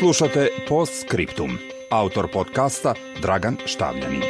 Slušate Post Scriptum. Autor podcasta Dragan Štavljanin.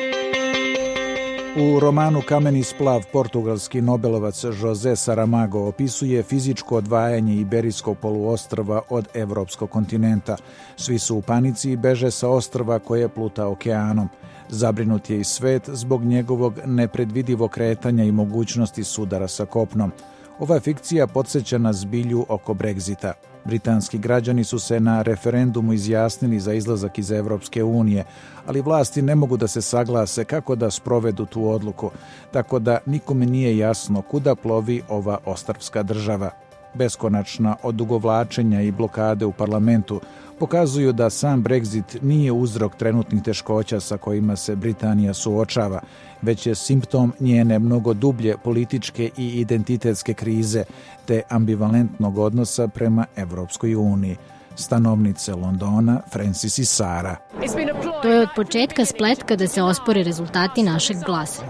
U romanu Kameni splav portugalski nobelovac Jose Saramago opisuje fizičko odvajanje Iberijskog poluostrva od evropskog kontinenta. Svi su u panici i beže sa ostrva koje pluta okeanom. Zabrinut je i svet zbog njegovog nepredvidivog kretanja i mogućnosti sudara sa kopnom. Ova fikcija podsjeća na zbilju oko Brexita. Britanski građani su se na referendumu izjasnili za izlazak iz Europske unije, ali vlasti ne mogu da se saglase kako da sprovedu tu odluku, tako da nikome nije jasno kuda plovi ova ostrvska država. Beskonačna odugovlačenja i blokade u parlamentu pokazuju da sam Brexit nije uzrok trenutnih teškoća sa kojima se Britanija suočava, već je simptom njene mnogo dublje političke i identitetske krize te ambivalentnog odnosa prema Evropskoj uniji stanovnice Londona Francis i Sara. To je od početka spletka da se ospore rezultati našeg glasa.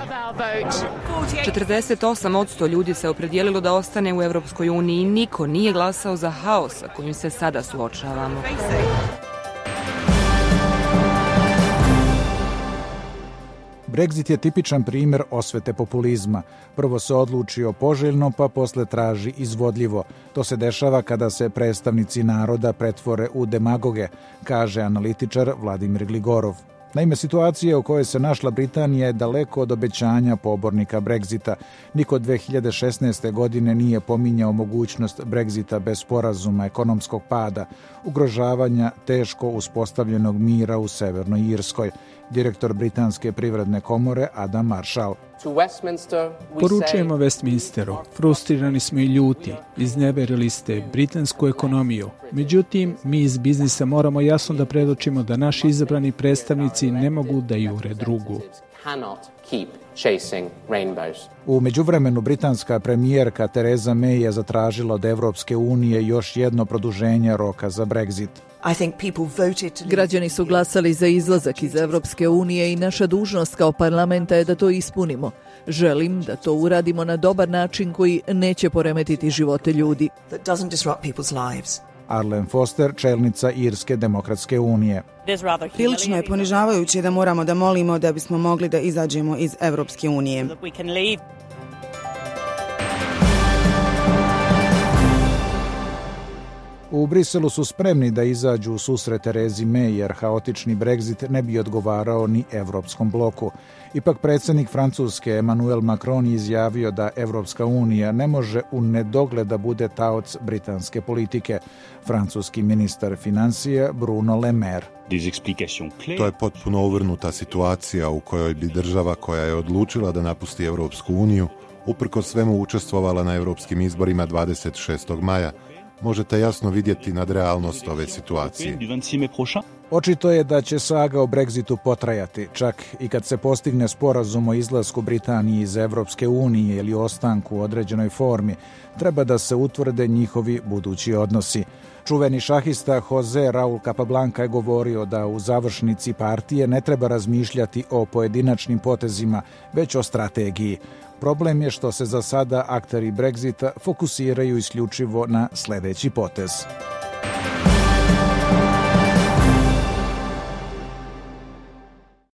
48% ljudi se opredijelilo da ostane u Evropskoj uniji niko nije glasao za haos sa kojim se sada suočavamo. Brexit je tipičan primjer osvete populizma. Prvo se odlučio poželjno, pa posle traži izvodljivo. To se dešava kada se predstavnici naroda pretvore u demagoge, kaže analitičar Vladimir Gligorov. Naime, situacija u kojoj se našla Britanija je daleko od obećanja pobornika Brexita. Niko 2016. godine nije pominjao mogućnost Brexita bez sporazuma ekonomskog pada, ugrožavanja teško uspostavljenog mira u Severnoj Irskoj direktor Britanske privredne komore Adam Marshall. Poručujemo Westminsteru, frustrirani smo i ljuti, izneverili ste britansku ekonomiju. Međutim, mi iz biznisa moramo jasno da predočimo da naši izabrani predstavnici ne mogu da jure drugu. U međuvremenu britanska premijerka Tereza May je zatražila od Evropske unije još jedno produženje roka za Brexit. Građani su glasali za izlazak iz Evropske unije i naša dužnost kao parlamenta je da to ispunimo. Želim da to uradimo na dobar način koji neće poremetiti živote ljudi. Arlen Foster, čelnica Irske demokratske unije. Prilično je ponižavajuće da moramo da molimo da bismo mogli da izađemo iz Evropske unije. U Briselu su spremni da izađu u susret Terezi May jer haotični Brexit ne bi odgovarao ni evropskom bloku. Ipak predsjednik Francuske Emmanuel Macron izjavio da Evropska unija ne može u nedogled da bude taoc britanske politike. Francuski ministar financija Bruno Le Maire. To je potpuno uvrnuta situacija u kojoj bi država koja je odlučila da napusti Evropsku uniju uprko svemu učestvovala na europskim izborima 26. maja možete jasno vidjeti nadrealnost ove situacije. Očito je da će saga o Brexitu potrajati, čak i kad se postigne sporazum o izlasku Britanije iz Evropske unije ili ostanku u određenoj formi, treba da se utvrde njihovi budući odnosi. Čuveni šahista Jose Raul Capablanca je govorio da u završnici partije ne treba razmišljati o pojedinačnim potezima, već o strategiji. Problem je što se za sada akteri Brexita fokusiraju isključivo na sledeći potez.